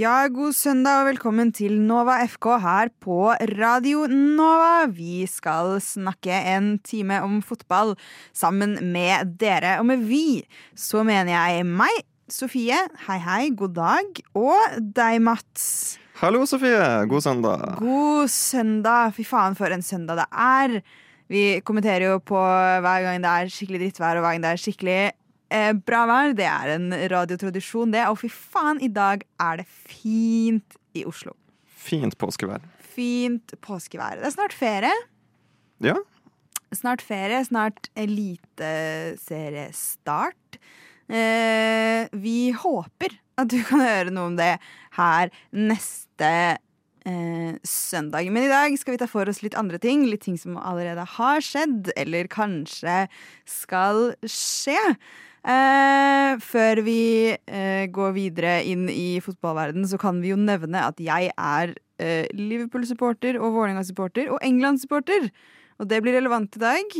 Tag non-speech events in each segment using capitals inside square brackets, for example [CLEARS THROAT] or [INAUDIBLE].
Ja, god søndag og velkommen til Nova FK her på Radio Nova. Vi skal snakke en time om fotball sammen med dere. Og med vi så mener jeg meg, Sofie. Hei, hei, god dag. Og deg, Mats. Hallo, Sofie. God søndag. God søndag. Fy faen, for en søndag det er. Vi kommenterer jo på hver gang det er skikkelig drittvær og hver gang det er skikkelig eh, bra vær. Det er en radiotradisjon, det. Og fy faen, i dag er det fint i Oslo. Fint påskevær. Fint påskevær. Det er snart ferie. Ja. Snart ferie, snart eliteseriestart. Eh, vi håper at du kan høre noe om det her neste eh, søndag. Men i dag skal vi ta for oss litt andre ting. Litt ting som allerede har skjedd, eller kanskje skal skje. Eh, før vi eh, går videre inn i fotballverden, så kan vi jo nevne at jeg er eh, Liverpool-supporter og Vålerenga-supporter og England-supporter. Og det blir relevant i dag.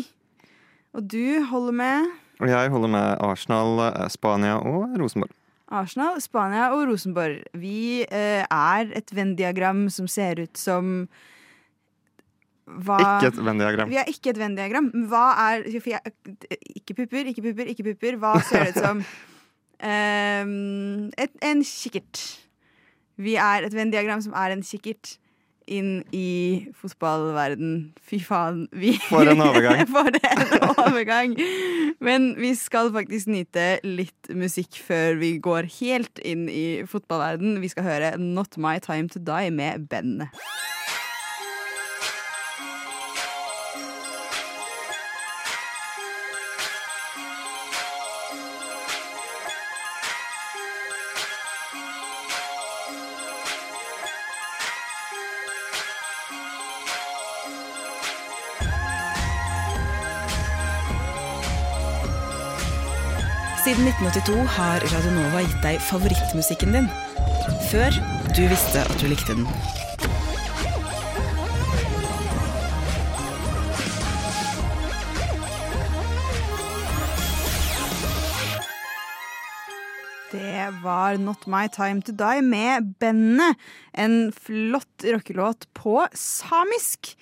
Og du holder med Og jeg holder med Arsenal, eh, Spania og Rosenborg. Arsenal, Spania og Rosenborg. Vi eh, er et Venn-diagram som ser ut som hva Ikke et Venn-diagram. Vi er ikke et Venn-diagram. Hva er jeg, Ikke pupper, ikke pupper, ikke pupper. Hva ser det ut som? um, [LAUGHS] et, en kikkert. Vi er et Venn-diagram som er en kikkert inn i fotballverden. Fy faen. Vi, [LAUGHS] For en overgang. [LAUGHS] For en overgang. Men vi skal faktisk nyte litt musikk før vi går helt inn i fotballverden. Vi skal høre Not My Time To Die med Ben. Siden 1982 har Radionova gitt deg favorittmusikken din. Før du visste at du likte den. Det var Not My Time To Die med Benne. En flott rockelåt på samisk.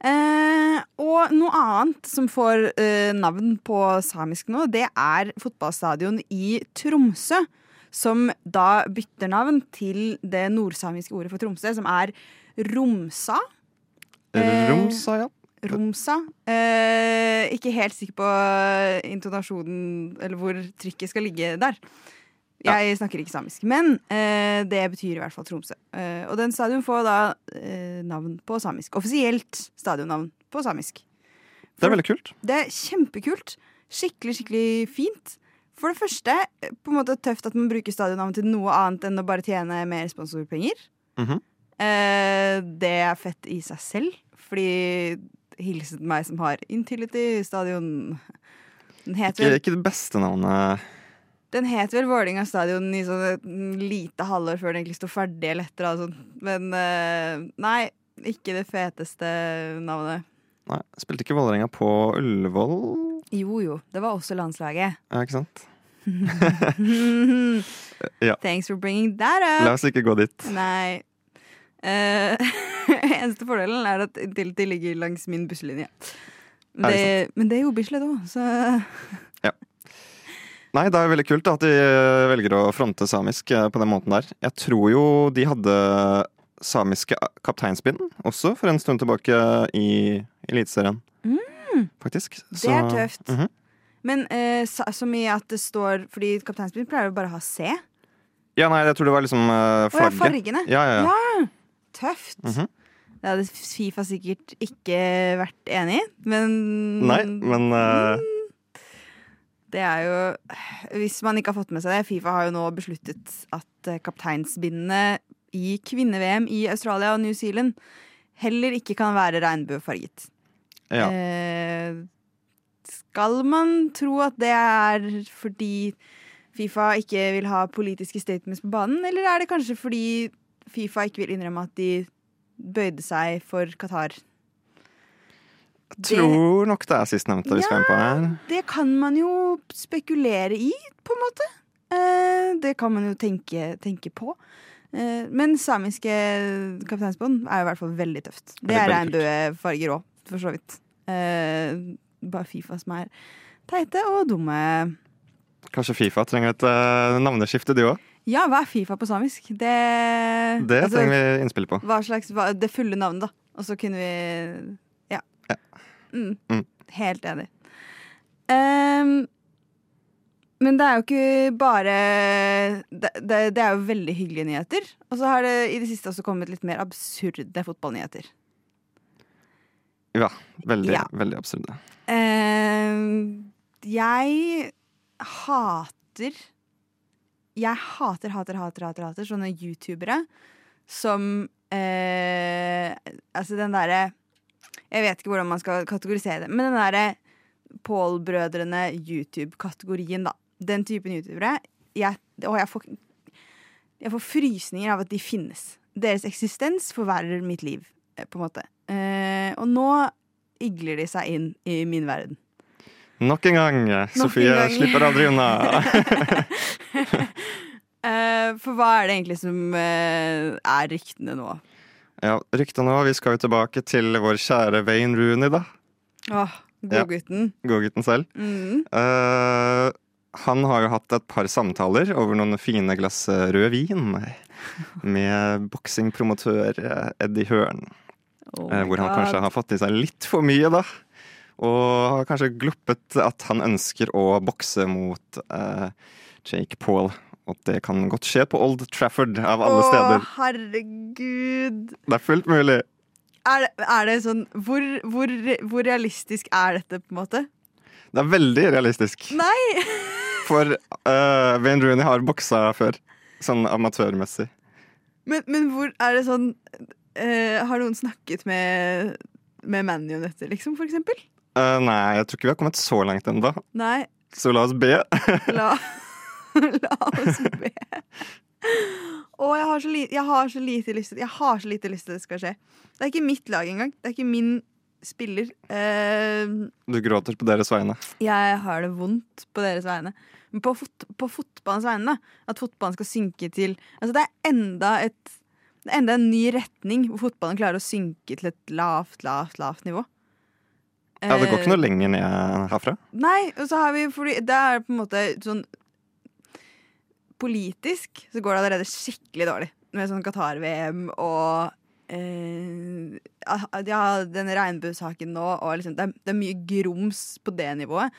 Eh, og noe annet som får eh, navn på samisk nå, det er fotballstadion i Tromsø. Som da bytter navn til det nordsamiske ordet for Tromsø, som er Romsa. Eh, Romsa, ja. Romsa. Eh, ikke helt sikker på intonasjonen, eller hvor trykket skal ligge der. Jeg snakker ikke samisk, men eh, det betyr i hvert fall Tromsø. Eh, og den stadion får da eh, navn på samisk. Offisielt stadionnavn på samisk. Det er veldig kult. Det er kjempekult. Skikkelig, skikkelig fint. For det første, eh, på en måte tøft at man bruker stadionnavn til noe annet enn å bare tjene mer sponsorpenger. Mhm. Eh, det er fett i seg selv, fordi hilsen meg som har Intility Stadion Den heter Ikke, ikke det beste navnet. Den het vel Vålerenga Stadion i sånn et lite halvår før den egentlig sto ferdig, eller etter. Altså. Men eh, nei, ikke det feteste navnet. Nei, Spilte ikke Vålerenga på Ullevål? Jo jo, det var også landslaget. Ja, ikke sant? [LAUGHS] Ja. Thanks for bringing that up. La oss ikke gå dit. Nei. Uh, [LAUGHS] eneste fordelen er at de ligger langs min busslinje. Men det det, men det er jo Bislett òg, så Nei, det er veldig kult at de eh, velger å fronte samisk eh, på den måten der. Jeg tror jo de hadde samiske kapteinspinn også for en stund tilbake i Eliteserien. Faktisk. Så, det er tøft. Mhm. Men eh, så mye at det står Fordi kapteinspinn pleier jo bare å ha C. Ja, nei, jeg tror det var liksom uh, Å ja, fargene. Ja, ja, ja. Ja, tøft. -hmm. Det hadde Fifa sikkert ikke vært enig i, men Nei, men eh, Det er jo Hvis man ikke har fått med seg det, Fifa har jo nå besluttet at eh, kapteinsbindene i kvinne-VM i Australia og New Zealand heller ikke kan være regnbuefarget. ja. Eh, skal man tro at det er fordi Fifa ikke vil ha politiske statements på banen, eller er det kanskje fordi Fifa ikke vil innrømme at de bøyde seg for Qatar? Jeg tror nok det er sistnevnte vi skal inn på her. Det kan man jo spekulere i, på en måte. Eh, det kan man jo tenke, tenke på. Eh, men samiske kapteinsbånd er jo i hvert fall veldig tøft. Det er regnbuefarger òg, for så vidt. Eh, bare Fifa som er teite og dumme. Kanskje Fifa trenger et navneskifte, du òg? Ja, hva er Fifa på samisk? Det, Det altså, trenger vi innspill på. Hva slags, hva, det fulle navnet, da. Og så kunne vi. Mm. Mm. Helt enig. Um, men det er jo ikke bare det, det, det er jo veldig hyggelige nyheter. Og så har det i det siste også kommet litt mer absurde fotballnyheter. Ja, veldig, Ja. veldig absurde. Uh, jeg hater Jeg hater, hater, hater, hater, hater sånne youtubere som uh, Altså den derre Jeg vet ikke hvordan man skal kategorisere det, men den derre Pål-brødrene YouTube-kategorien, da. Den typen youtubere. Jeg, og jeg får, jeg får frysninger av at de finnes. Deres eksistens forverrer mitt liv, eh, på en måte. Eh, og nå igler de seg inn i min verden. Nok en gang! Sofie en gang. slipper aldri unna. [LAUGHS] Eh, for hva er det egentlig som eh, er ryktene nå? Ja, Ryktet nå, vi skal jo tilbake til vår kjære Wayne Rooney, da. Åh, Ja. Godgutten. Godgutten selv. Mm. Uh, han har jo hatt et par samtaler over noen fine glass eh, rød vin med boksingpromotør eh, Eddie Hearn. Oh hvor han kanskje har fått i seg litt for mye, da. Og har kanskje gluppet at han ønsker å bokse mot uh, Jake Paul. Og det kan godt skje på Old Trafford, av alle Åh, steder. herregud. Det er fullt mulig. Er det, er det sånn hvor, hvor, hvor realistisk er dette, på en måte? Det er veldig realistisk. Nei! [LAUGHS] For uh, Wayne Rooney har boksa før. Sånn amatørmessig. Men, men hvor er det sånn uh, Har noen snakket med, med Manny om dette, liksom, for eksempel? Uh, nei, jeg tror ikke vi har kommet så langt ennå. Så la oss be. La, [LAUGHS] [LAUGHS] la oss be. Og jeg har, så li, jeg har så lite lyst Jeg har så lite lyst til det skal skje. Det er ikke mitt lag engang. Det er ikke min spiller. Uh, Du gråter på deres vegne. jeg har det vondt på deres vegne. Men på, fot, på fotballens vegne, da. At fotballen skal synke til Altså, det er enda et det er enda en ny retning hvor fotballen klarer å synke til et lavt, lavt, lavt nivå. Ja, Det går Eh, ikke noe lenger ned herfra. Nei, og så har vi fordi Det er på en måte sånn Politisk så går det allerede skikkelig dårlig med sånn Qatar-VM og eh, Ja, den regnbuesaken nå, og liksom det er, det er mye grums på det nivået.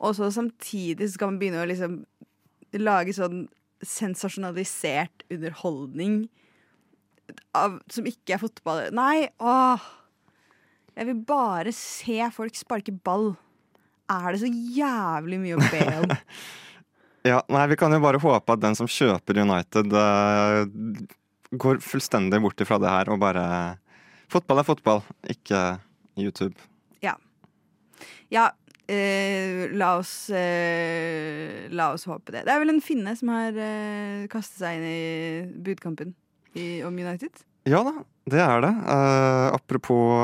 Og så samtidig skal man begynne å liksom lage sånn sensasjonalisert underholdning av, som ikke er fotball. Nei, åh! Jeg vil bare se folk sparke ball. Er det så jævlig mye å be om? [LAUGHS] Ja, nei, Vi kan jo bare håpe at den som kjøper United, uh, går fullstendig bort ifra det her og bare Fotball er fotball, ikke YouTube. Ja, eh, la oss uh, La oss håpe det. Det er vel en finne som har uh, kastet seg inn i budkampen i, om United. Ja da, det er det. Uh, apropos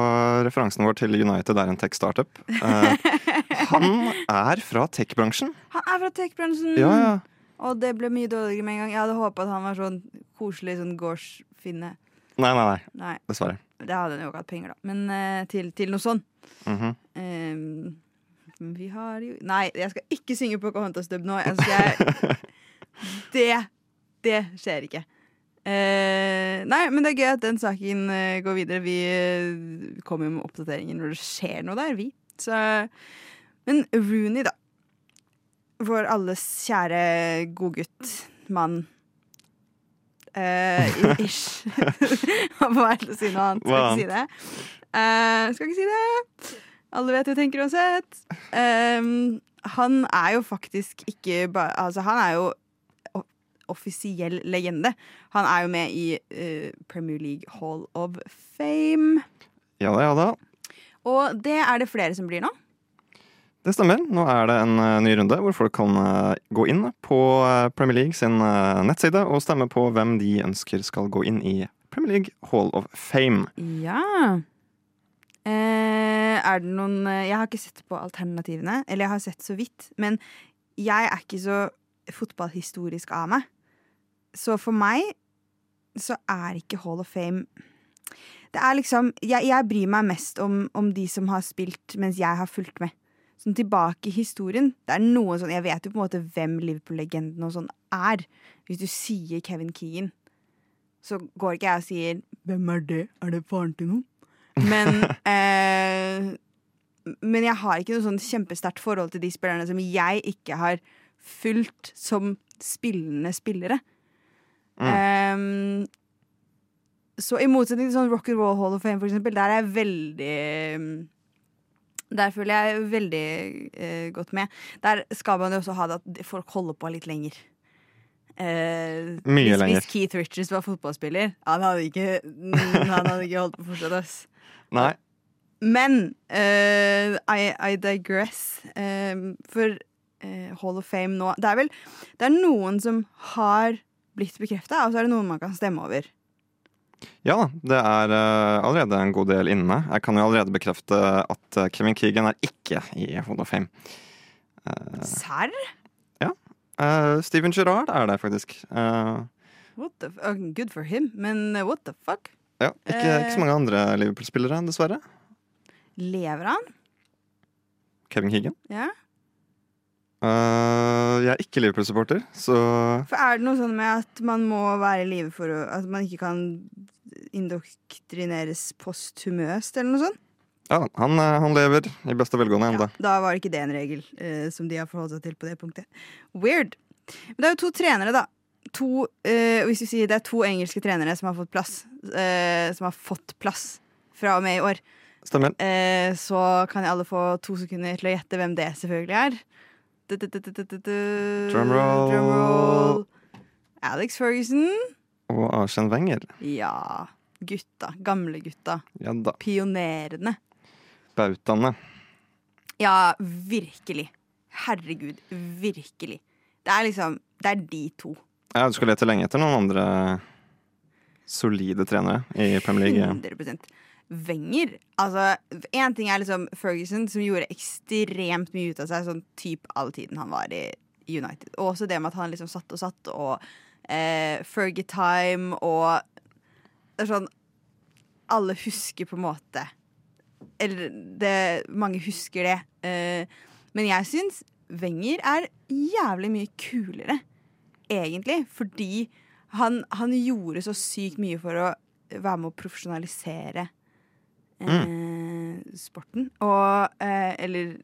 referansen vår til United er en tech-startup. Uh, [LAUGHS] han er fra tech-bransjen. Han er fra tech-bransjen! Ja, ja. Og det ble mye dårligere med en gang. Jeg hadde håpa at han var sånn koselig sånn gårdsfinne. Nei, nei, nei. Nei, Dessverre. det hadde han jo ikke hatt penger, da. Men uh, til, til noe sånn. Mm -hmm. um, vi har jo Nei, jeg skal ikke synge Pocahontas dub nå. Jeg skal, [LAUGHS] det Det skjer ikke. Eh, nei, men det er gøy at den saken eh, går videre. Vi eh, kommer jo med oppdateringer når det skjer noe der, vi. Så, men Rooney, da. Vår alles kjære godgutt, mann. Eh, [LAUGHS] ish. Han var til å si noe annet. Skal ikke si det. Eh, skal ikke si det. Alle vet hva jeg tenker uansett. Ehm, han er jo faktisk ikke bare Altså, han er jo offisiell legende. Han er jo med i uh, Premier League Hall of Fame. Ja da, ja da. Og det er det flere som blir nå. Det stemmer. Nå er det en eh, ny runde hvor folk kan eh, gå inn på Premier League sin nettside og stemme på hvem de ønsker skal gå inn i Premier League Hall of Fame. Ja. Eh, er det noen Jeg har ikke sett på alternativene. Eller jeg har sett så vidt. Men jeg er ikke så fotballhistorisk av meg. Så for meg så er ikke Hall of Fame Det er liksom Jeg, jeg bryr meg mest om, om de som har spilt mens jeg har fulgt med. Sånn tilbake i historien. Det er noe sånn Jeg vet jo på en måte hvem Liverpool-legenden og sånn er. Hvis du sier Kevin Keegan, så går ikke jeg og sier 'Hvem er det? Er det faren til noen?' Men [LAUGHS] eh, Men jeg har ikke noe sånn kjempesterkt forhold til de spillerne som jeg ikke har fulgt som spillende spillere. Um, så i motsetning til sånn Rock and Roll Hall of Fame, for eksempel, der er jeg veldig Der føler jeg veldig uh, godt med. Der skal man jo også ha det at folk holder på litt lenger. Uh, Mye hvis, lenger. Hvis Keith Richards var fotballspiller, han hadde ikke, han hadde ikke holdt på fortsatt. Ass. Nei. Men uh, I, I digress. Eh, for uh, Hall of Fame nå Det er vel Det er noen som har blitt bekrefta, og så er det noen man kan stemme over. Ja da, det er eh, allerede en god del inne. Jeg kan jo allerede bekrefte at eh, Kevin Keegan er ikke i Hall of Fame. Serr? Ja. Steven Gerrard er det faktisk. Eh, What the Good for him, men what the fuck? ja, ikke, ikke så mange andre Liverpool-spillere, dessverre. Lever han? Kevin Keegan. Ja. Eh, jeg er ikke Liverpool-supporter, så For er det noe sånn med at man må være i live for å At man ikke kan indoktrineres posthumøst, eller noe sånt? ja, han, eh, han lever i beste velgående ennå. Ja, da var ikke det en regel uh, som de har forholdt seg til på det punktet. Weird. Men det er jo to trenere, da. To, uh, hvis vi sier det er to engelske trenere som har fått plass. som har fått plass fra og med i år. Stemmer. Så kan alle få to sekunder til å gjette hvem det selvfølgelig er. Drumroll. Drumroll. Alex Ferguson. Og Arsen Wenger. Ja. Gutta. Gamle gutta. Ja da. Pionerene. Bautaene. Ja, virkelig. Herregud, virkelig. Det er liksom Det er de to. Ja, du skal lete lenge etter noen andre solide trenere i Premier League. 100 Wenger. Altså, én ting er liksom Ferguson, som gjorde ekstremt mye ut av seg sånn typ all tiden han var i United. Og også det med at han liksom satt og satt, og eh, Fergie-time og Det er sånn Alle husker på en måte Eller det, mange husker det. Eh, men jeg syns Wenger er jævlig mye kulere, egentlig. Fordi han, han gjorde så sykt mye for å være med å profesjonalisere eh, sporten. Og eh, Eller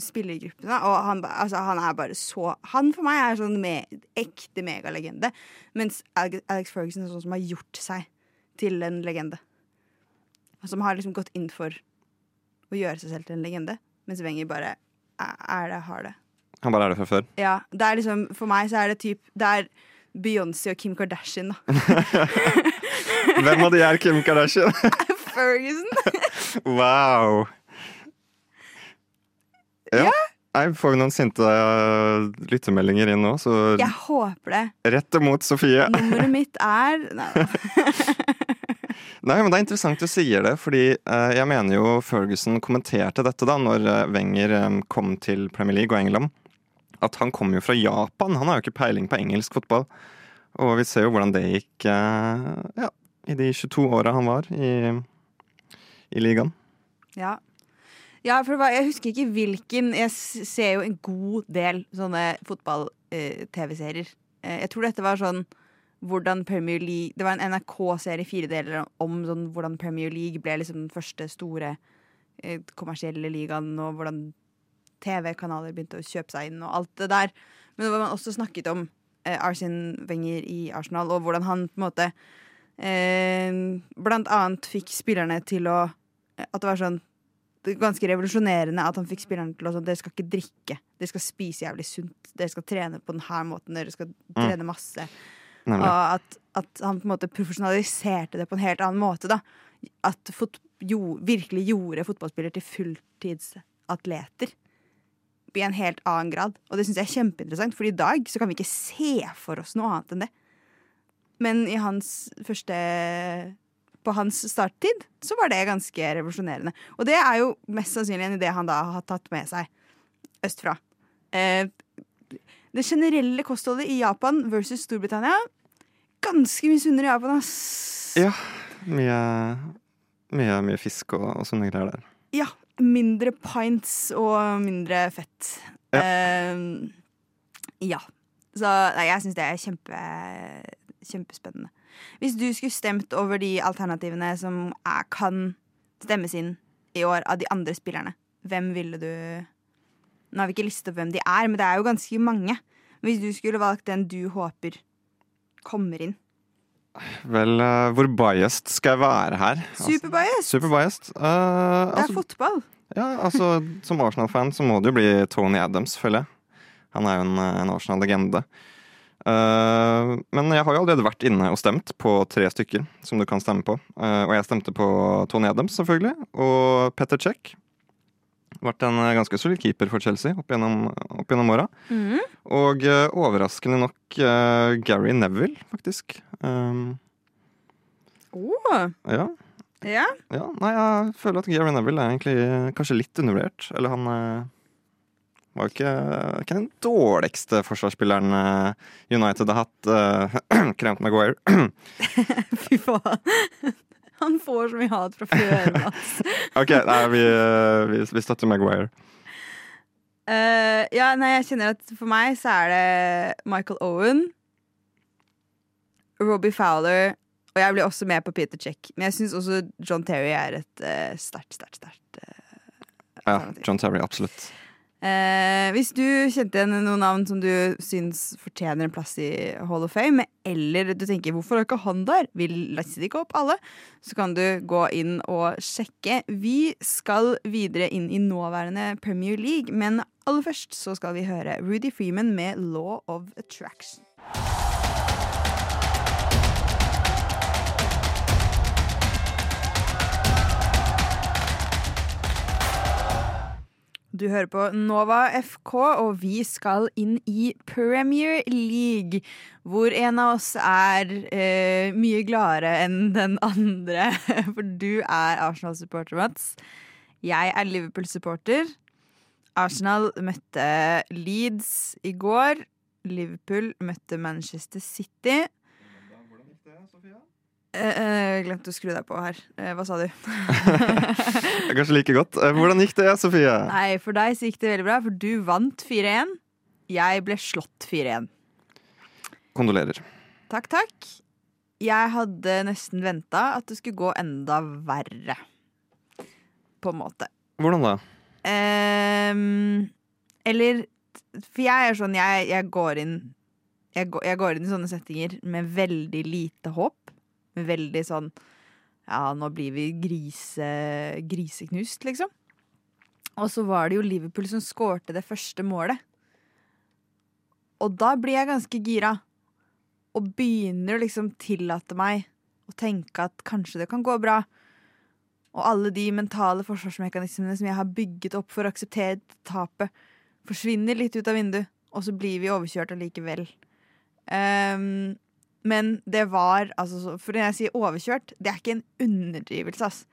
spillergruppene. Og han, altså, han er bare så Han for meg er sånn me, ekte megalegende. Mens Alex Ferguson er sånn som har gjort seg til en legende. Som har liksom gått inn for å gjøre seg selv til en legende. Mens Wenger bare er det, har det. Han bare er det fra før. Ja, det er liksom, For meg så er det typ Det er Beyoncé og Kim Kardashian, da. [LAUGHS] Hvem av de er Kim Kardashian? [LAUGHS] Ferguson! [LAUGHS] wow! Ja. Nei, får vi noen sinte eh, lyttemeldinger inn nå, så Jeg håper det. rett imot Sofie. Nummeret mitt [LAUGHS] er Nei, [LAUGHS] Nei, men Det er interessant du sier det, fordi eh, jeg mener jo Ferguson kommenterte dette da når eh, Wenger kom til Premier League og England. At han kom jo fra Japan. Han har jo ikke peiling på engelsk fotball. Og vi ser jo hvordan det gikk ja, i de 22 åra han var i, i ligaen. Ja. ja, for var, jeg husker ikke hvilken Jeg ser jo en god del sånne fotball-TV-serier. Eh, jeg tror dette var sånn hvordan Premier League Det var en NRK-serie, fire deler, om sånn hvordan Premier League ble liksom den første store eh, kommersielle ligaen, og hvordan TV-kanaler begynte å kjøpe seg inn, og alt det der. Men hvor man også snakket om eh, Arsene Wenger i Arsenal, og hvordan han på en måte eh, blant annet fikk spillerne til å At det var sånn det ganske revolusjonerende at han fikk spillerne til å sånn Dere skal ikke drikke, dere skal spise jævlig sunt, dere skal trene på denne måten, dere skal trene masse. Mm. Og at, at han på en måte profesjonaliserte det på en helt annen måte. da At fot, jo, virkelig gjorde fotballspillere til fulltidsatleter. I en helt annen grad. Og det syns jeg er kjempeinteressant, for i dag så kan vi ikke se for oss noe annet enn det. Men i hans første På hans starttid så var det ganske revolusjonerende. Og det er jo mest sannsynlig en idé han da har tatt med seg østfra. Eh, det generelle kostholdet i Japan versus Storbritannia ganske mye sunnere i Japan, ass. Ja. Mye, mye, mye fisk og, og sånne greier der. Ja. Mindre pints og mindre fett. Ja. Eh, ja. Så nei, jeg syns det er kjempe, kjempespennende. Hvis du skulle stemt over de alternativene som er, kan stemmes inn i år av de andre spillerne, hvem ville du Nå har vi ikke listet opp hvem de er, men det er jo ganske mange. Hvis du skulle valgt den du håper kommer inn. Vel, eh, hvor biased skal jeg være her? Superbiased! Super biased. Eh, Det er altså, fotball. ja, altså, som Arsenal-fan så må det jo bli Tony Adams, føler jeg. Han er jo en, en Arsenal-legende. Eh, men jeg har jo allerede vært inne og stemt på tre stykker som du kan stemme på. Eh, og jeg stemte på Tony Adams, selvfølgelig, og Petter Cech. Vært en eh, ganske solid keeper for Chelsea opp gjennom, opp gjennom åra. Mm. Og overraskende nok Gary Neville, faktisk. Um, Åh, ja, ja. ja. Nei, jeg føler at Gary Neville er egentlig kanskje litt undervurdert. Eller han var ikke, ikke den dårligste forsvarsspilleren eh, United har hatt. [CLEARS THROAT] Uh, Kremp Maguire. [LAUGHS] Fy faen. Han får så mye hat fra før. [LAUGHS] OK, nei, vi, eh, vi, vi støtter Maguire. Uh, ja, nei, jeg kjenner at for meg så er det Michael Owen, Robbie Fowler, og jeg blir også med på Peter Check. Men jeg syns også John Terry er et uh, sterkt, sterkt, sterkt uh, Ja. John Terry, absolutt. Eh, hvis du kjente igjen noen navn som du syns fortjener en plass i Hall of Fame, eller du tenker 'hvorfor er ikke han der', vi lister ikke opp alle, så kan du gå inn og sjekke. Vi skal videre inn i nåværende Premier League, men aller først så skal vi høre Rudy Freeman med 'Law of Attraction'. Du hører på Nova FK, og vi skal inn i Premier League. Hvor en av oss er eh, mye gladere enn den andre. [LAUGHS] For du er Arsenal-supporter, Mats. Jeg er Liverpool-supporter. Arsenal møtte Leeds i går. Liverpool møtte Manchester City. Eh, eh, glemte å skru deg på her. Eh, hva sa du? [LAUGHS] Kanskje like godt. Hvordan gikk det, Sofie? Nei, for deg så gikk det veldig bra, for du vant 4-1. Jeg ble slått 4-1. Kondolerer. Takk, takk. Jeg hadde nesten venta at det skulle gå enda verre. På en måte. Hvordan da? Um, eller For jeg er sånn Jeg, jeg går inn jeg går, jeg går inn i sånne settinger med veldig lite håp. Med veldig sånn Ja, nå blir vi grise, griseknust, liksom. Og så var det jo Liverpool som skårte det første målet. Og da blir jeg ganske gira. Og begynner å liksom tillate meg å tenke at kanskje det kan gå bra. Og alle de mentale forsvarsmekanismene som jeg har bygget opp for å akseptere tapet, forsvinner litt ut av vinduet, og så blir vi overkjørt allikevel. Ehm, men det var altså så- For når jeg sier overkjørt, det er ikke en underdrivelse, ass.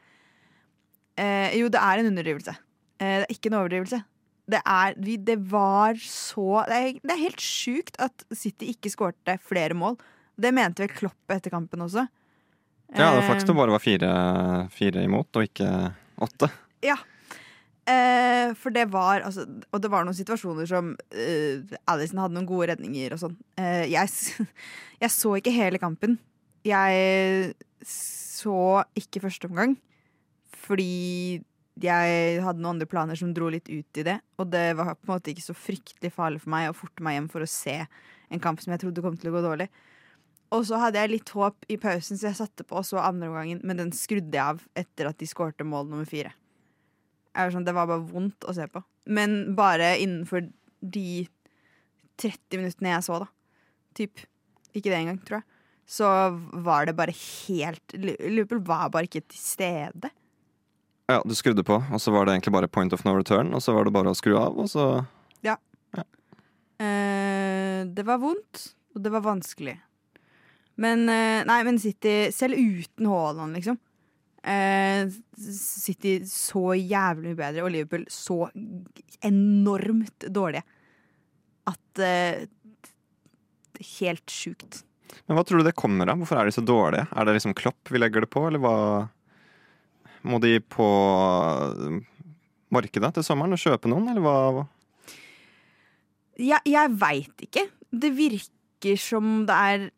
Eh, jo, det er en underdrivelse. Eh, det er ikke en overdrivelse. Det er vi, Det var så Det er, det er helt sjukt at City ikke skårte flere mål. Det mente vel Klopp etter kampen også. Ja, det var Eh, faktisk det bare var fire, fire imot, og ikke åtte. Ja. Eh, for det var altså, Og det var noen situasjoner som eh, Alison hadde noen gode redninger og sånn. Eh, jeg, [LAUGHS] jeg så ikke hele kampen. Jeg så ikke første omgang. Fordi jeg hadde noen andre planer som dro litt ut i det. Og det var på en måte ikke så fryktelig farlig for meg å forte meg hjem for å se en kamp som jeg trodde kom til å gå dårlig. Og så hadde jeg litt håp i pausen, så jeg satte på og så andre omgangen, men den skrudde jeg av etter at de skårte mål nummer fire. Sånn, det var bare vondt å se på. Men bare innenfor de 30 minuttene jeg så, da. Typ. Ikke det engang, tror jeg. Så var det bare helt Liverpool var bare ikke til stede. Ja, du skrudde på, og så var det egentlig bare point of no return, og så var det bare å skru av, og så Eh, det var vondt, og det var vanskelig. Men eh, Nei, men City, selv uten Haaland, liksom City så jævlig bedre, og Liverpool så enormt dårlige. At eh, Helt sjukt. Men hva tror du det kommer av? Hvorfor er de så dårlige? Er det liksom Klopp vi legger det på, eller hva Må de på markedet til sommeren og kjøpe noen, eller hva? Jeg, jeg veit ikke. Det virker som det er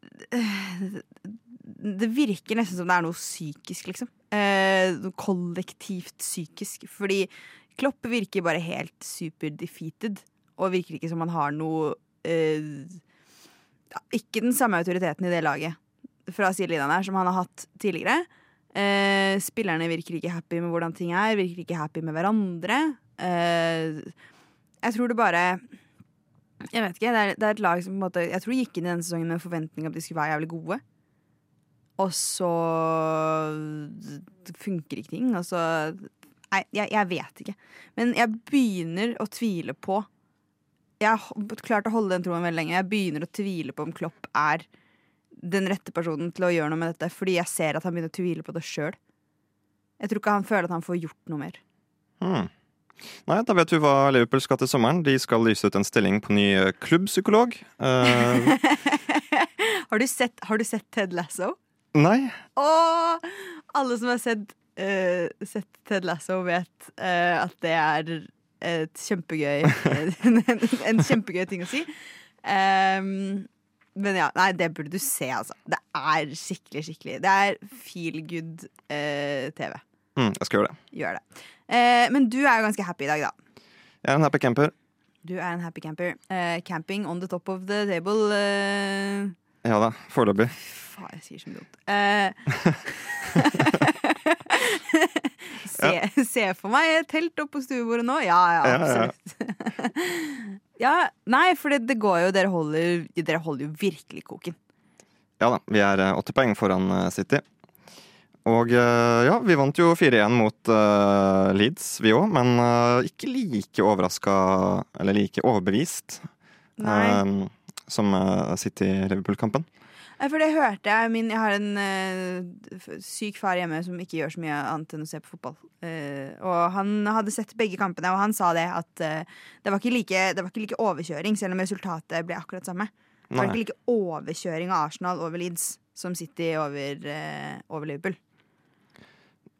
Det virker nesten som det er noe psykisk, liksom. Eh, kollektivt psykisk. Fordi Klopp virker bare helt super defeated. Og virker ikke som han har noe eh, Ikke den samme autoriteten i det laget fra sidelinjene her som han har hatt tidligere. Eh, spillerne virker ikke happy med hvordan ting er, virker ikke happy med hverandre. Eh, jeg tror det bare Jeg vet ikke. Det er, det er et lag som på en måte Jeg tror gikk inn i denne sesongen med forventning om at de skulle være jævlig gode. Og så funker ikke ting. Altså Nei, jeg, jeg vet ikke. Men jeg begynner å tvile på Jeg har klart å holde den troen veldig lenge. Jeg begynner å tvile på om Klopp er den rette personen til å gjøre noe med dette, fordi jeg ser at han begynner å tvile på det sjøl. Jeg tror ikke han føler at han får gjort noe mer. Hmm. Nei, da vet vi hva Liverpool skal til sommeren. De skal lyse ut en stilling på ny eh, klubbpsykolog. Uh... [LAUGHS] har, du sett, har du sett Ted Lasso? Nei. Og alle som har sett, uh, sett Ted Lasso, vet uh, at det er et kjempegøy en, [LAUGHS] en kjempegøy ting å si. Um, men ja, nei, det burde du se, altså. Det er skikkelig, skikkelig. Det er feel good eh, TV. Mm, jeg skal gjøre det. Gjør det. Uh, men du er jo ganske happy i dag, da. Jeg er en happy camper. Du er en happy camper. Uh, camping on the top of the table. Ja da, foreløpig. Faen, jeg sier så mye dumt. Eh, [LAUGHS] se, se for meg et telt oppå stuebordet nå. Ja, ja, absolutt. [LAUGHS] Ja, nei, for det, det går jo Dere holder, dere holder jo virkelig koken. Ja da, vi er eh, åtte poeng foran eh, City. Og eh, ja, vi vant jo 4-1 mot uh, Leeds, vi òg, men uh, ikke like overraska, eller like overbevist, eh, som uh, City-Liverpool-kampen. For det hørte jeg. Min, jeg har en uh, syk far hjemme som ikke gjør så mye annet enn å se på fotball. Uh, og han hadde sett begge kampene, og han sa det at uh, det, var ikke like, det var ikke like overkjøring, selv om resultatet ble akkurat samme. Det var ikke like overkjøring av Arsenal over Leeds som City over, over Liverpool.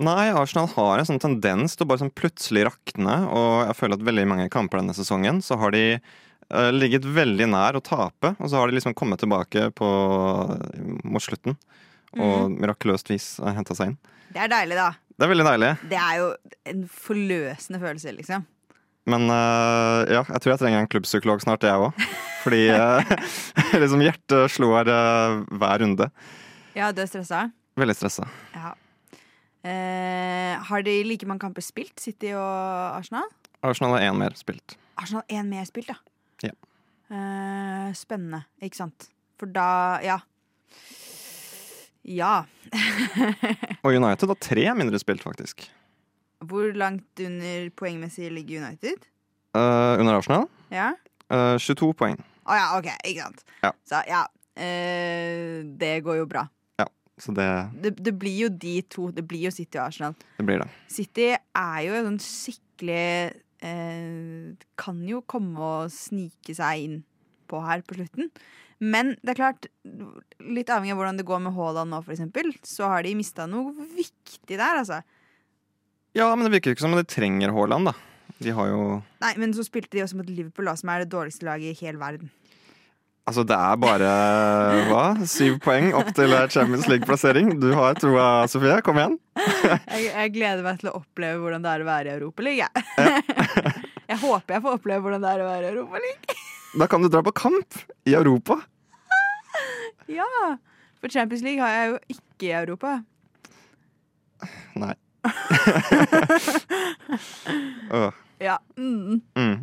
Nei, Arsenal har en sånn tendens til å bare sånn plutselig rakne, og jeg føler at veldig mange kamper denne sesongen så har de ligget veldig nær å tape, og så har de liksom kommet tilbake på, mot slutten. Og mirakuløst vis henta seg inn. Det er deilig, da. Det er veldig deilig. Det er jo en forløsende følelse, liksom. Men uh, ja, jeg tror jeg trenger en klubbpsykolog snart, jeg òg. Fordi uh, [LAUGHS] liksom hjertet slår uh, hver runde. Ja, du er stressa? Veldig stressa. Ja. Eh, har de like mange kamper spilt, City og Arsenal? Arsenal har én mer spilt. Arsenal har én mer spilt, da. Ja. Eh, spennende, ikke sant? For da Ja. Ja. [LAUGHS] Og United har tre mindre spilt, faktisk. Hvor langt under poengmessig ligger United? Eh, under Arsenal Ja? eh, 22 poeng. Å ja, OK, ikke sant. Ja. Så ja. Eh, det går jo bra. Ja, Så det, Det, det blir jo de to. Det blir jo City og Arsenal. det blir det. City er jo en sånn skikkelig eh, Kan jo komme og snike seg inn på her på slutten. Men det er klart, litt avhengig av hvordan det går med Haaland nå, eksempel, så har de mista noe viktig der, altså. Ja, men det virker jo ikke som om de trenger Haaland, da. De har jo Nei, men så spilte de også mot Liverpool, da, som er det dårligste laget i hele verden. Altså, det er bare hva? Syv poeng opp til Champions League-plassering. Du har troa, Sofie. Kom igjen. [LAUGHS] Jeg, jeg gleder meg til å oppleve hvordan det er å være i Europaligaen. jeg. [LAUGHS] jeg håper jeg får oppleve hvordan det er å være i Europaligaen. [LAUGHS] Da kan du dra på kamp i Europa. Ja! For Champions League har jeg jo ikke i Europa. Nei. oh. Ja. Mm. mm.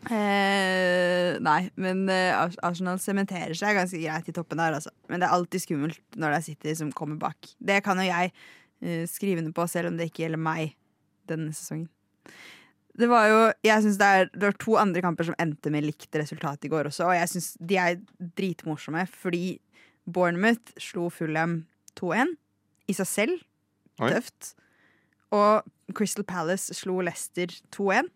Eh, nei, men eh, Arsenal sementerer seg ganske greit i toppen der, altså. Men det er alltid skummelt når det er City som kommer bak. Det kan jo jeg eh, skrive under på, selv om det ikke gjelder meg denne sesongen. Det var jo, jeg synes det, er, det var to andre kamper som endte med likt resultat i går også, og jeg syns de er dritmorsomme, fordi Bournemouth slo Fulham 2-1 i seg selv. Oi. Tøft. Og Crystal Palace slo Leicester 2-1.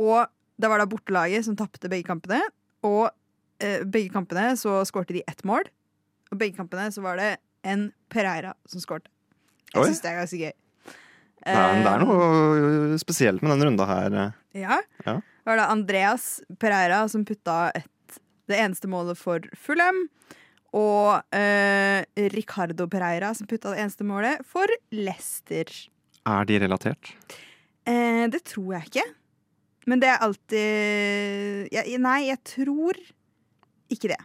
Og det var da bortelaget som tapte begge kampene. Og eh, begge kampene så skårte de ett mål. Og begge kampene så var det en Pereira som skårte. Jeg syns det er ganske gøy. Er, det er noe spesielt med denne runda her. Ja. Ja. Det var da Andreas Pereira som putta et, det eneste målet for Fulham. Og eh, Ricardo Pereira som putta det eneste målet for Leicester. Er de relatert? Eh, det tror jeg ikke. Men det er alltid ja, Nei, jeg tror ikke det.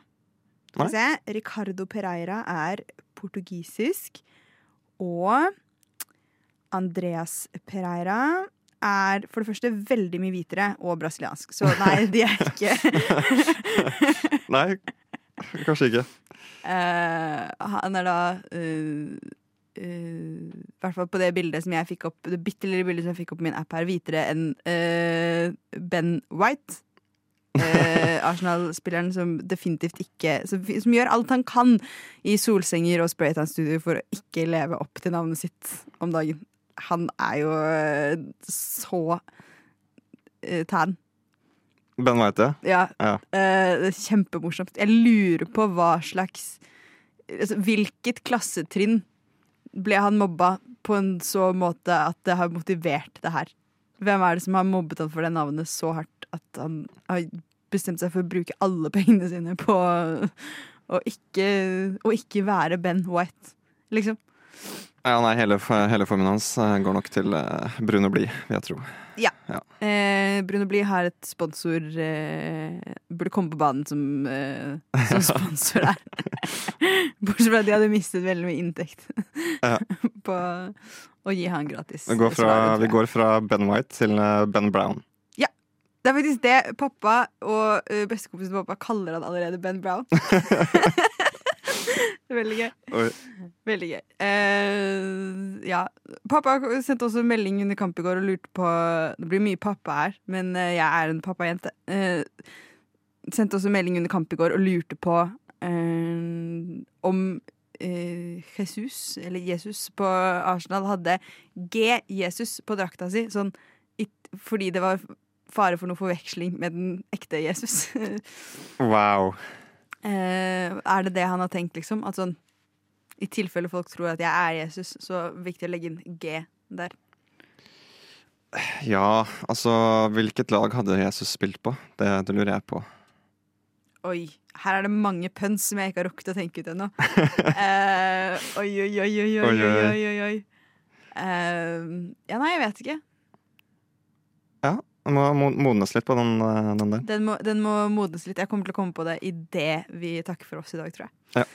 Skal vi se. Ricardo Pereira er portugisisk. Og Andreas Pereira er for det første veldig mye hvitere og brasiliansk. Så nei, [LAUGHS] de er ikke Nei, kanskje ikke. Uh, Han er da eh, I hvert fall på det bildet som jeg fikk opp Det bitte lille bildet som jeg fikk opp på min app her, hvitere enn eh, Ben White. Eh, [LAUGHS] Arsenal-spilleren som definitivt ikke som, som gjør alt han kan i solsenger og spraytan-studio for å ikke leve opp til navnet sitt om dagen. Han er jo eh, så eh, tan. Ben veit det. Ja, Ja. eh, det er kjempemorsomt. Jeg lurer på hva slags altså, Hvilket klassetrinn ble han mobba på en så måte at det har motivert det her? Hvem er det som har mobbet han for det navnet så hardt at han har bestemt seg for å bruke alle pengene sine på å ikke, å ikke være Ben White, liksom? Ja, nei, hele, hele formen hans eh, går nok til eh, Bruno Blie, vil jeg tro. Eh, Bruno Blie har et sponsor eh, Burde komme på banen som, eh, som [LAUGHS] sponsor der. [LAUGHS] Bortsett fra at de hadde mistet veldig mye inntekt Ja. [LAUGHS] på å gi han gratis. Vi går fra, svaret, vi går fra Ben White til Ben Brown. Det er faktisk det pappa og bestekompisen til pappa kaller han allerede Ben Brown. Veldig gøy. Oi. Veldig gøy. Uh, ja. Pappa sendte også melding under kamp i går og lurte på Det blir mye pappa her, men eh, jeg er en pappajente. Uh, sendte også melding under kamp i går og lurte på uh, om Jesus, eller Jesus, på Arsenal hadde G-Jesus på drakta si. Sånn it, fordi det var fare for noe forveksling med den ekte Jesus. [LAUGHS] Wow. Eh, er det det han har tenkt, liksom? At sånn, I tilfelle folk tror at jeg er Jesus, så er det viktig å legge inn G der. Ja, altså Hvilket lag hadde Jesus spilt på? Det, det lurer jeg på. Oi, her er det mange pønsk som jeg ikke har rukket å tenke ut ennå. [LAUGHS] Eh, oi, oi, oi, oi, oi, Oi, oi, oi, oi. Eh, ja, nei, jeg vet ikke. Det må modnes litt på den, eh, den der. Den må, den må modnes litt. Jeg kommer til å komme på det idet vi takker for oss i dag, tror jeg. Ja.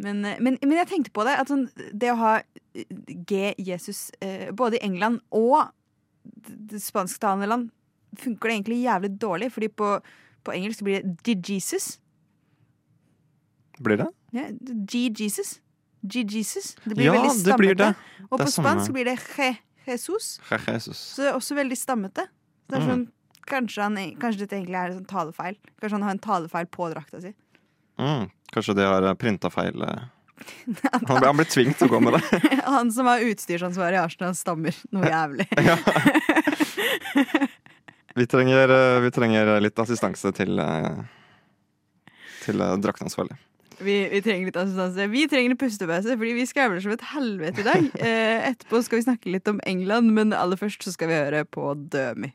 Men, eh, men, men jeg tenkte på det. At sånn, det å ha eh, G-Jesus eh, både i England og spansktalende land funker det egentlig jævlig dårlig. Fordi på, på engelsk blir det G-Jesus. Blir det? Ja, G-Jesus. G-Jesus. Det blir Ja, veldig det stammete. blir det. Og Det på på samme. spansk blir det Je-Jesus. Jesus. Så det er også veldig stammete. Det er Mm. sånn, kanskje, han, kanskje dette egentlig er en sånn talefeil. Kanskje han har en talefeil på drakta si. Mm, kanskje de har printa feil eh. [LAUGHS] Han ble, han ble tvingt til å gå med det. [LAUGHS] Han som har utstyrsansvar i Arsenal, stammer noe jævlig. [LAUGHS] Vi trenger, eh, vi trenger litt assistanse til, eh, til eh, draktansvarlig. Vi, vi trenger litt assistanse. Vi trenger en pustepause, fordi vi skravler som et helvete i dag. [LAUGHS] Eh, etterpå skal vi snakke litt om England, men aller først så skal vi høre på Dømi.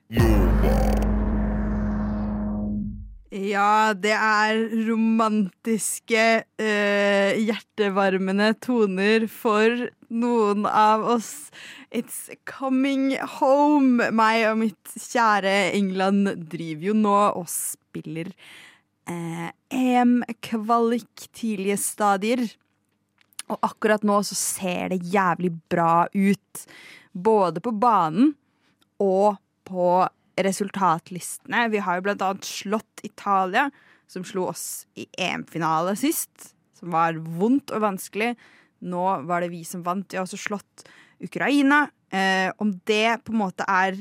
Ja, det er romantiske, eh, hjertevarmende toner for noen av oss. It's coming home. Meg og mitt kjære England driver jo nå og spiller eh, EM-kvalik tidlige stadier. Og akkurat nå så ser det jævlig bra ut. Både på banen og på resultatlistene. Vi har jo blant annet slått Italia, som slo oss i EM-finale sist. Som var vondt og vanskelig. Nå var det vi som vant. Vi har også slått Ukraina. Eh, om det på en måte er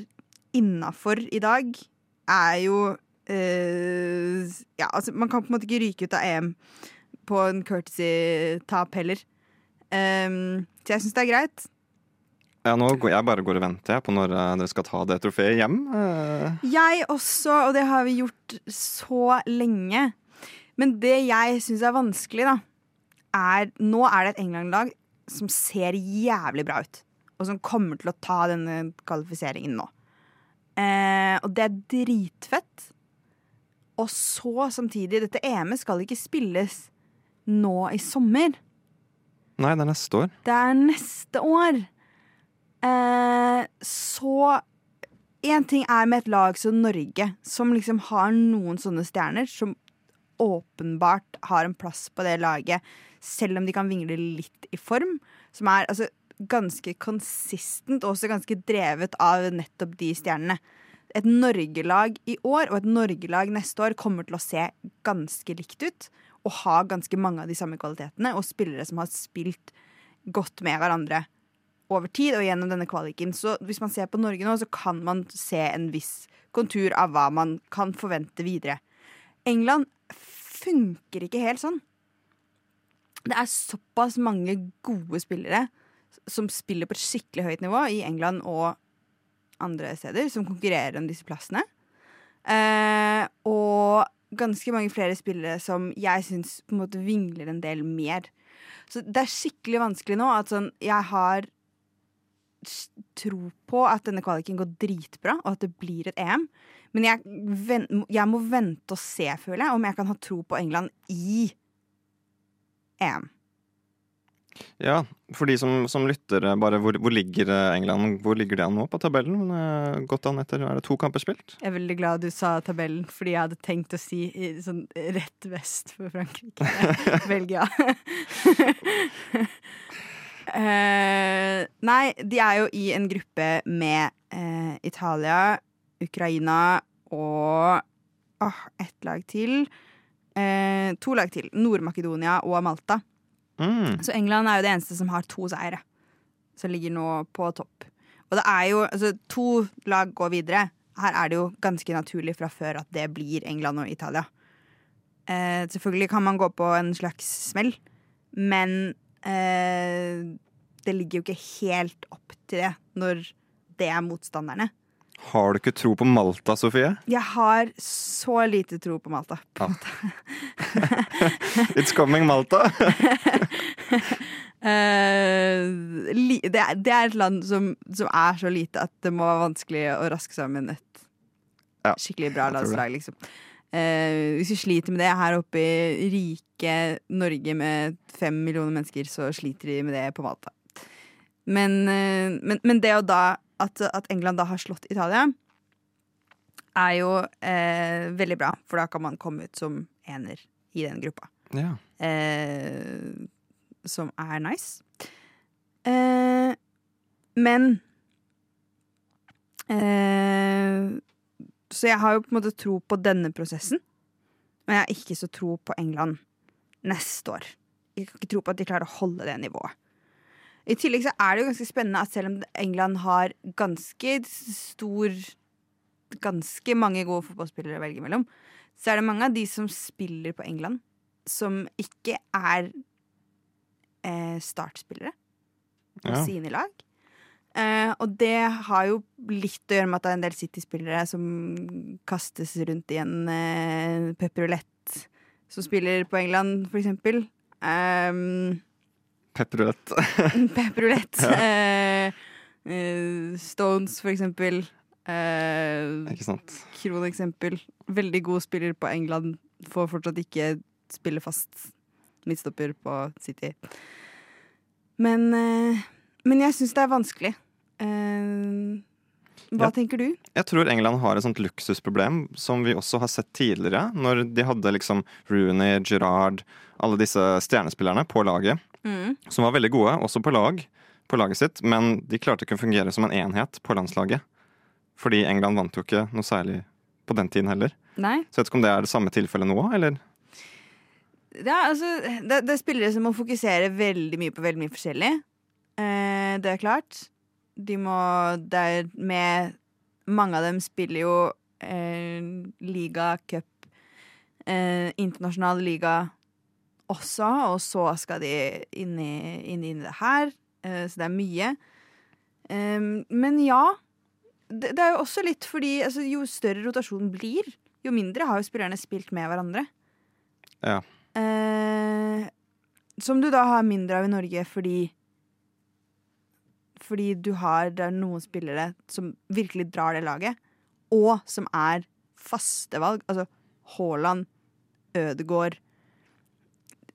innafor i dag, er jo eh, Ja, altså, man kan på en måte ikke ryke ut av EM på en courtesy-tap heller. Um, så jeg syns det er greit. Ja, nå går jeg bare går og venter på når eh, dere skal ta det trofeet hjem. Uh. Jeg også, og det har vi gjort så lenge. Men det jeg syns er vanskelig, da, er Nå er det et England-lag som ser jævlig bra ut. Og som kommer til å ta denne kvalifiseringen nå. Eh, og det er dritfett. Og så samtidig Dette EM-et skal ikke spilles nå i sommer. Nei, det er neste år. Det er neste år. Eh, så Én ting er med et lag som Norge, som liksom har noen sånne stjerner, som åpenbart har en plass på det laget, selv om de kan vingle litt i form. Som er altså, ganske consistent og også ganske drevet av nettopp de stjernene. Et Norgelag i år og et Norgelag neste år kommer til å se ganske likt ut. Og ha ganske mange av de samme kvalitetene, og spillere som har spilt godt med hverandre over tid og gjennom denne kvaliken. Så hvis man ser på Norge nå, så kan man se en viss kontur av hva man kan forvente videre. England funker ikke helt sånn. Det er såpass mange gode spillere som spiller på et skikkelig høyt nivå i England og andre steder, som konkurrerer om disse plassene. Eh, og ganske mange flere spillere som jeg syns vingler en del mer. Så det er skikkelig vanskelig nå at sånn Jeg har tro på at denne kvaliken går dritbra, og at det blir et EM. Men jeg, jeg må vente og se, føler jeg, om jeg kan ha tro på England i EM. Ja, for de som, som lytter, eh, bare hvor, hvor ligger eh, England Hvor ligger de an nå på tabellen? Eh, Godt an etter er det to kamper spilt? Jeg er veldig glad du sa tabellen, fordi jeg hadde tenkt å si i- sånn rett vest for Frankrike. [LAUGHS] Belgia. Uh, [LAUGHS] nei, de er jo i en gruppe med uh, Italia, Ukraina og uh, ett lag til. To lag til. Nord-Makedonia og Malta. Mm. Så England er jo det eneste som har to seire. Som ligger nå på topp. Og det er jo altså, To lag går videre. Her er det jo ganske naturlig fra før at det blir England og Italia. Eh, selvfølgelig kan man gå på en slags smell, men eh, det ligger jo ikke helt opp til det når det er motstanderne. Har du ikke tro på Malta, Sofie? Jeg har så lite tro på Malta. På Ja. [LAUGHS] It's coming, Malta! [LAUGHS] Eh, li, det, er, det er et land som, som er så lite at det må være vanskelig å raske sammen et Ja, skikkelig bra landslag, liksom. Uh, hvis vi sliter med det her oppe i rike Norge med fem millioner mennesker, så sliter de med det på Malta. Men, eh, men, men det å da at, at England da har slått Italia, er jo eh, veldig bra, for da kan man komme ut som ener i den gruppa Ja. eh, som er nice. Eh, men eh, Så jeg har jo på en måte tro på denne prosessen, men jeg har ikke så tro på England neste år. Jeg kan ikke tro på at de klarer å holde det nivået. I tillegg så er det jo ganske spennende at selv om England har ganske stor Ganske mange gode fotballspillere å velge mellom, så er det mange av de som spiller på England, som ikke er eh, startspillere på Ja. sine lag. Eh, og det har jo litt å gjøre med at det er en del City-spillere som kastes rundt i en eh, pepperulett, som spiller på England, for eksempel. Um, Pepperrødt. [LAUGHS] pepperulett. Ja. Uh, Stones, for eksempel. Uh, Ikke sant? kroneksempel. Veldig god spiller på England. Får fortsatt ikke spille fast midtstopper på City. Men, uh, men jeg syns det er vanskelig. Uh, hva Ja. tenker du? Jeg tror England har et sånt luksusproblem som vi også har sett tidligere, når de hadde liksom Rooney, Girard, alle disse stjernespillerne på laget, som var veldig gode, også på lag, på laget sitt, men de klarte ikke å fungere som en enhet på landslaget. Fordi England vant jo ikke noe særlig på den tiden heller. Nei? Så jeg vet ikke om det er det samme tilfellet nå, eller? Er, altså, det, det er spillere som må fokusere veldig mye på veldig mye forskjellig. Eh, det er klart. De må Det er med Mange av dem spiller jo eh, liga, cup, eh, internasjonal liga også, og så skal de inn i, inn i det her. Eh, så det er mye. Eh, men ja. Det, det er jo også litt fordi altså, jo større rotasjonen blir, jo mindre har jo spillerne spilt med hverandre. Ja. Eh, Som du da har mindre av i Norge fordi Fordi du har det er noen spillere som virkelig drar det laget, og som er faste valg. Altså Haaland, Ødegaard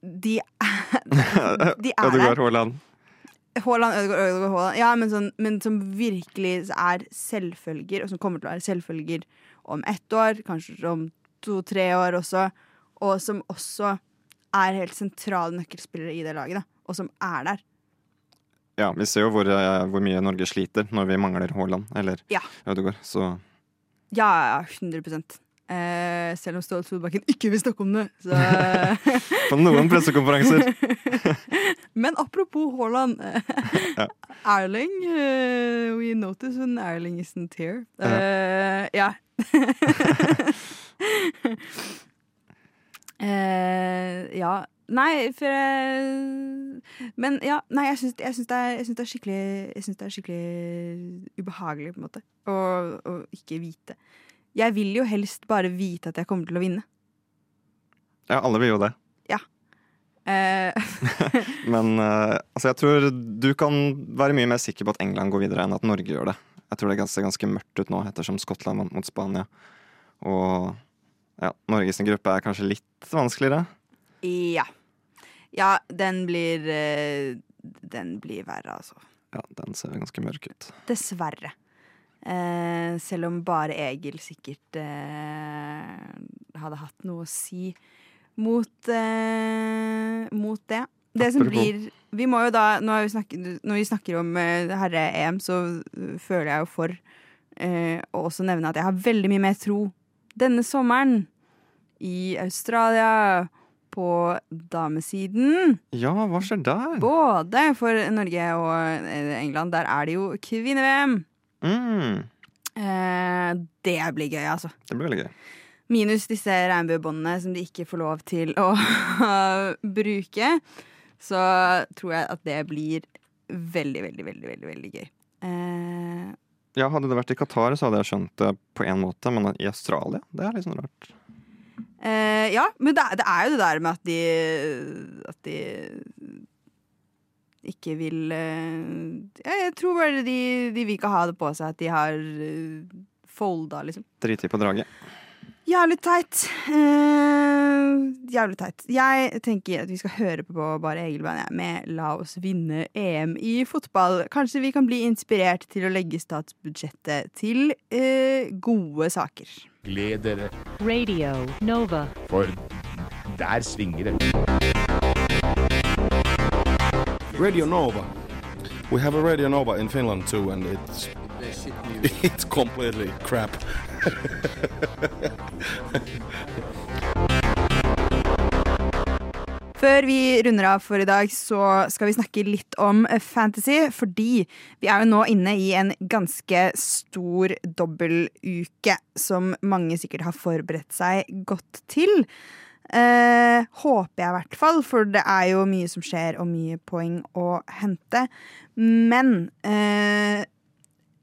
De er, [LAUGHS] de er Ødegaard. Haaland. Haaland, Ødegaard, Ødegaard, Haaland. Ja, men, sånn, men som virkelig er selvfølger, og som kommer til å være selvfølger om ett år, kanskje om to-tre år også, og som også er helt sentrale nøkkelspillere i det laget, da, og som er der. Ja, vi ser jo hvor, eh, hvor mye Norge sliter når vi mangler Haaland eller Ja. Ødegaard. Så Ja, ja, 100 eh, Selv om Ståle Solbakken ikke vil snakke om det. Så. [LAUGHS] på noen pressekonferanser [LAUGHS] men apropos Haaland. [LAUGHS] Ja. Erling uh, We notice when Erling isn't here. Uh, ja. uh, ja. Nei, for Men ja, nei, jeg syns, det, det det er skikkelig ubehagelig, på en måte, å, å ikke vite. Jeg vil jo helst bare vite at jeg kommer til å vinne. Ja, alle vil jo det. Eh, [LAUGHS] [LAUGHS] Men eh, altså, jeg tror du kan være mye mer sikker på at England går videre enn at Norge gjør det. Jeg tror det ser ganske mørkt ut nå, ettersom Skottland vant mot Spania. Og ja, Norges gruppe er kanskje litt vanskeligere. ja. Ja, den blir eh, Den blir verre, altså. Ja, den ser ganske mørk ut. Dessverre. Eh, selv om bare Egil sikkert eh, hadde hatt noe å si mot, eh, mot det. Det som blir Vi må jo da Når vi snakker, når vi snakker om eh, herre-EM, så eh, føler jeg jo for eh, å også nevne at jeg har veldig mye mer tro denne sommeren i Australia på damesiden. Ja, hva skjer der? Både for Norge og England. Der er det jo kvinne-VM. Mm, Eh, det blir gøy, altså. det blir veldig gøy. Minus disse regnbuebåndene som de ikke får lov til å [LAUGHS] bruke. Så tror jeg at det blir veldig, veldig, veldig, veldig, veldig gøy. Eh, Ja, Hadde det vært i Qatar, så hadde jeg skjønt det på en måte, men i Australia, det er litt sånn rart. eh, ja, men det, det er jo det der med at de At de ikke vil eh, ja, Jeg tror bare de, de vil ikke ha det på seg at de har eh, folda, liksom. Driti på draget. Jævlig teit. Uh, jævlig teit. Jeg tenker at vi skal høre på bare Egelbein jeg, med La oss vinne EM i fotball. Kanskje vi kan bli inspirert til å legge statsbudsjettet til uh, gode saker. Gled dere, Radio Nova. for der svinger det. Radio Nova. We have a Radio Nova in Finland too, and it's [LAUGHS] it's completely crap. [LAUGHS] Før vi runder av for i dag, så skal vi snakke litt om fantasy. Fordi vi er jo nå inne i en ganske stor dobbeltuke som mange sikkert har forberedt seg godt til. Eh, håper jeg i hvert fall, for det er jo mye som skjer og mye poeng å hente. Men eh,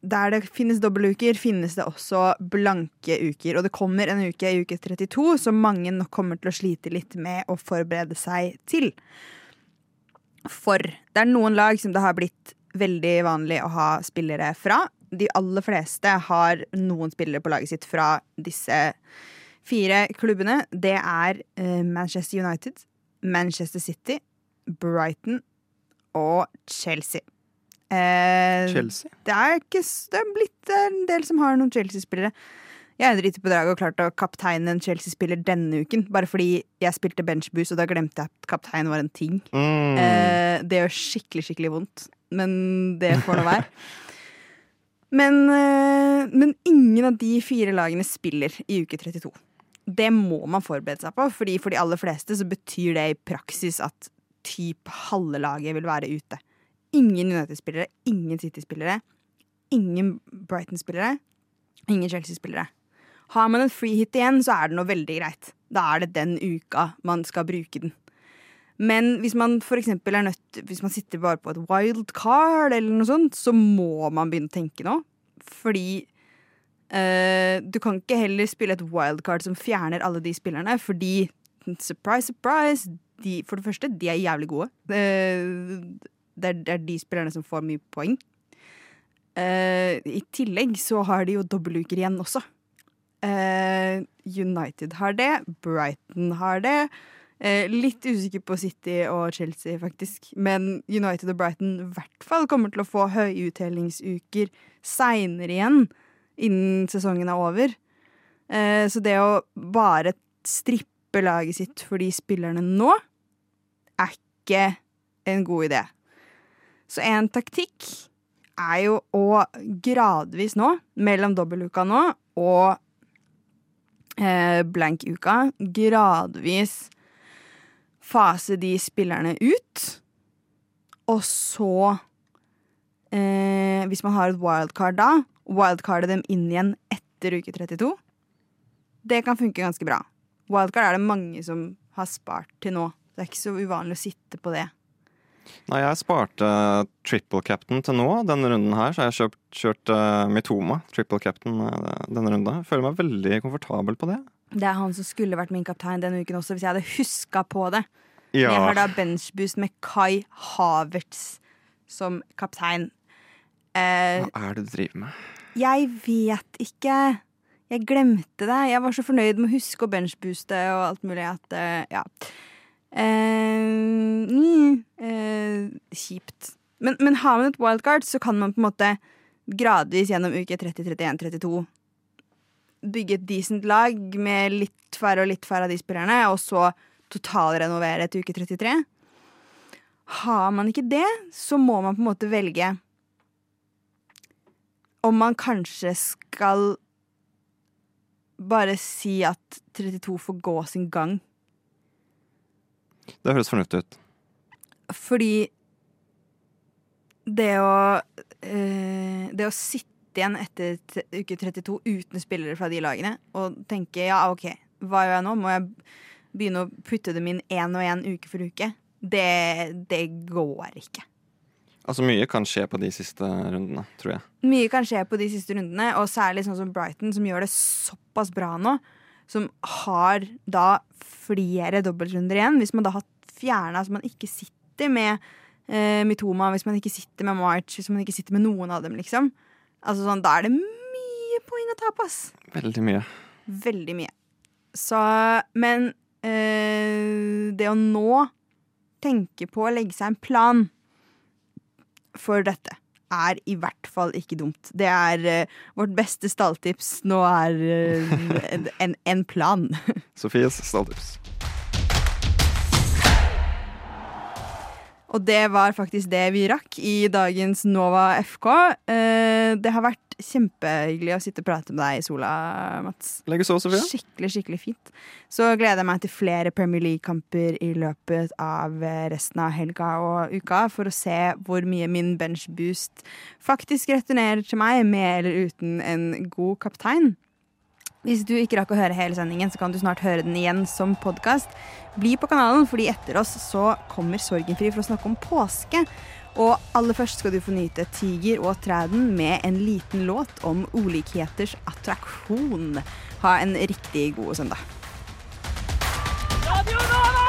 der det finnes dobbeltuker, finnes det også blanke uker. Og det kommer en uke i uke 32 som mange nok kommer til å slite litt med å forberede seg til. For det er noen lag som det har blitt veldig vanlig å ha spillere fra. De aller fleste har noen spillere på laget sitt fra disse fire klubbene. Det er eh, Manchester United, Manchester City, Brighton og Chelsea. Eh, Chelsea. det er, ikke, det er blitt en del som har noen Chelsea-spillere. Jeg er driti på draget og klarte å kapteine en Chelsea-spiller denne uken. Bare fordi jeg spilte benchboost, og da glemte jeg at kaptein var en ting. Mm. Eh, det gjør skikkelig, skikkelig vondt. Men det får nå være. [LAUGHS] Men, eh, men ingen av de fire lagene spiller i uke 32. Det må man forberede seg på, Fordi for de aller fleste så betyr det i praksis at typ halve laget vil være ute. Ingen United-spillere, ingen City-spillere, ingen Brighton-spillere, ingen Chelsea-spillere. Har man en free hit igjen, så er det noe veldig greit. Da er det den uka man skal bruke den. Men hvis man for er nødt Hvis man sitter bare på et wild card, eller noe sånt, så må man begynne å tenke nå. Fordi eh, du kan ikke heller spille et wildcard som fjerner alle de spillerne, fordi surprise, surprise, de, for det første, de er jævlig gode. Det, det, er, det er de spillerne som får mye poeng. Uh, I tillegg så har de jo dobbeltuker igjen også. United har det, Brighton har det. Litt usikker på City og Chelsea, faktisk. Men United og Brighton i hvert fall kommer til å få høyuttellingsuker seinere igjen, innen sesongen er over. Eh, så det å bare strippe laget sitt for de spillerne nå, er ikke en god idé. Så en taktikk er jo å gradvis nå, mellom dobbeltuka nå og eh, blank-uka, gradvis fase de spillerne ut. Og så eh, Hvis man har et wildcard da, wildcarde dem inn igjen etter uke 32. Det kan funke ganske bra. Wildcard er det mange som har spart til nå. Det er ikke så uvanlig å sitte på det. Nei, jeg sparte triple captain til nå, denne runden her. Så har jeg kjøpt, kjørt uh, Mitoma, triple captain, uh, denne runden. Jeg føler meg veldig komfortabel på det. Det er han som skulle vært min kaptein denne uken også, hvis jeg hadde huska på det. Ja, Jeg har da benchboost med Kai Havertz som kaptein. Eh, Hva er det du driver med? jeg vet ikke. Jeg glemte det. Jeg var så fornøyd med å huske å benchbooste og alt mulig at eh, Ja. Uh, mm, uh, kjipt. Men, men har man et wildcard, så kan man på en måte gradvis gjennom uke 30, 31, 32 bygge et decent lag med litt færre og litt færre av de spillerne, og så totalrenovere til uke 33. Har man ikke det, så må man på en måte velge om man kanskje skal bare si at 32 får gå sin gang. Det høres fornuftig ut. Fordi det å øh, Det å sitte igjen etter uke 32 uten spillere fra de lagene og tenke ja, OK, hva gjør jeg nå? Må jeg begynne å putte dem inn én og én uke for uke? Det, det går ikke. Altså Mye kan skje på de siste rundene, tror jeg. Mye kan skje på de siste rundene, og særlig sånn som Brighton, som gjør det såpass bra nå. Som har da flere dobbeltrunder igjen. Hvis man da har fjerna så man ikke sitter med eh, Mitoma, hvis man ikke sitter med March, hvis man ikke sitter med noen av dem, liksom. Altså sånn, Da er det mye poeng å tape, ass. Veldig mye. Veldig mye. Så Men eh, det å nå tenke på å legge seg en plan for dette er i hvert fall ikke dumt. Det er uh, vårt beste stalltips. Nå er en, en, en plan. [LAUGHS] Sofies stalltips. Og det var faktisk det vi rakk i dagens Nova FK. Eh, det har vært kjempehyggelig å sitte og prate med deg i sola, Mats. Så, Skikkelig, skikkelig fint. Så gleder jeg meg til flere Premier League-kamper i løpet av eh, resten av helga og uka, for å se hvor mye min benchboost faktisk returnerer til meg, med eller uten en god kaptein. Hvis du ikke rakk å høre hele sendingen, så kan du snart høre den igjen som podkast. Bli på kanalen, fordi etter oss så kommer Sorgenfri for å snakke om påske. Og aller først skal du få nyte Tiger og Træden med en liten låt om ulikheters attraksjon. Ha en riktig god søndag. Radio Nova!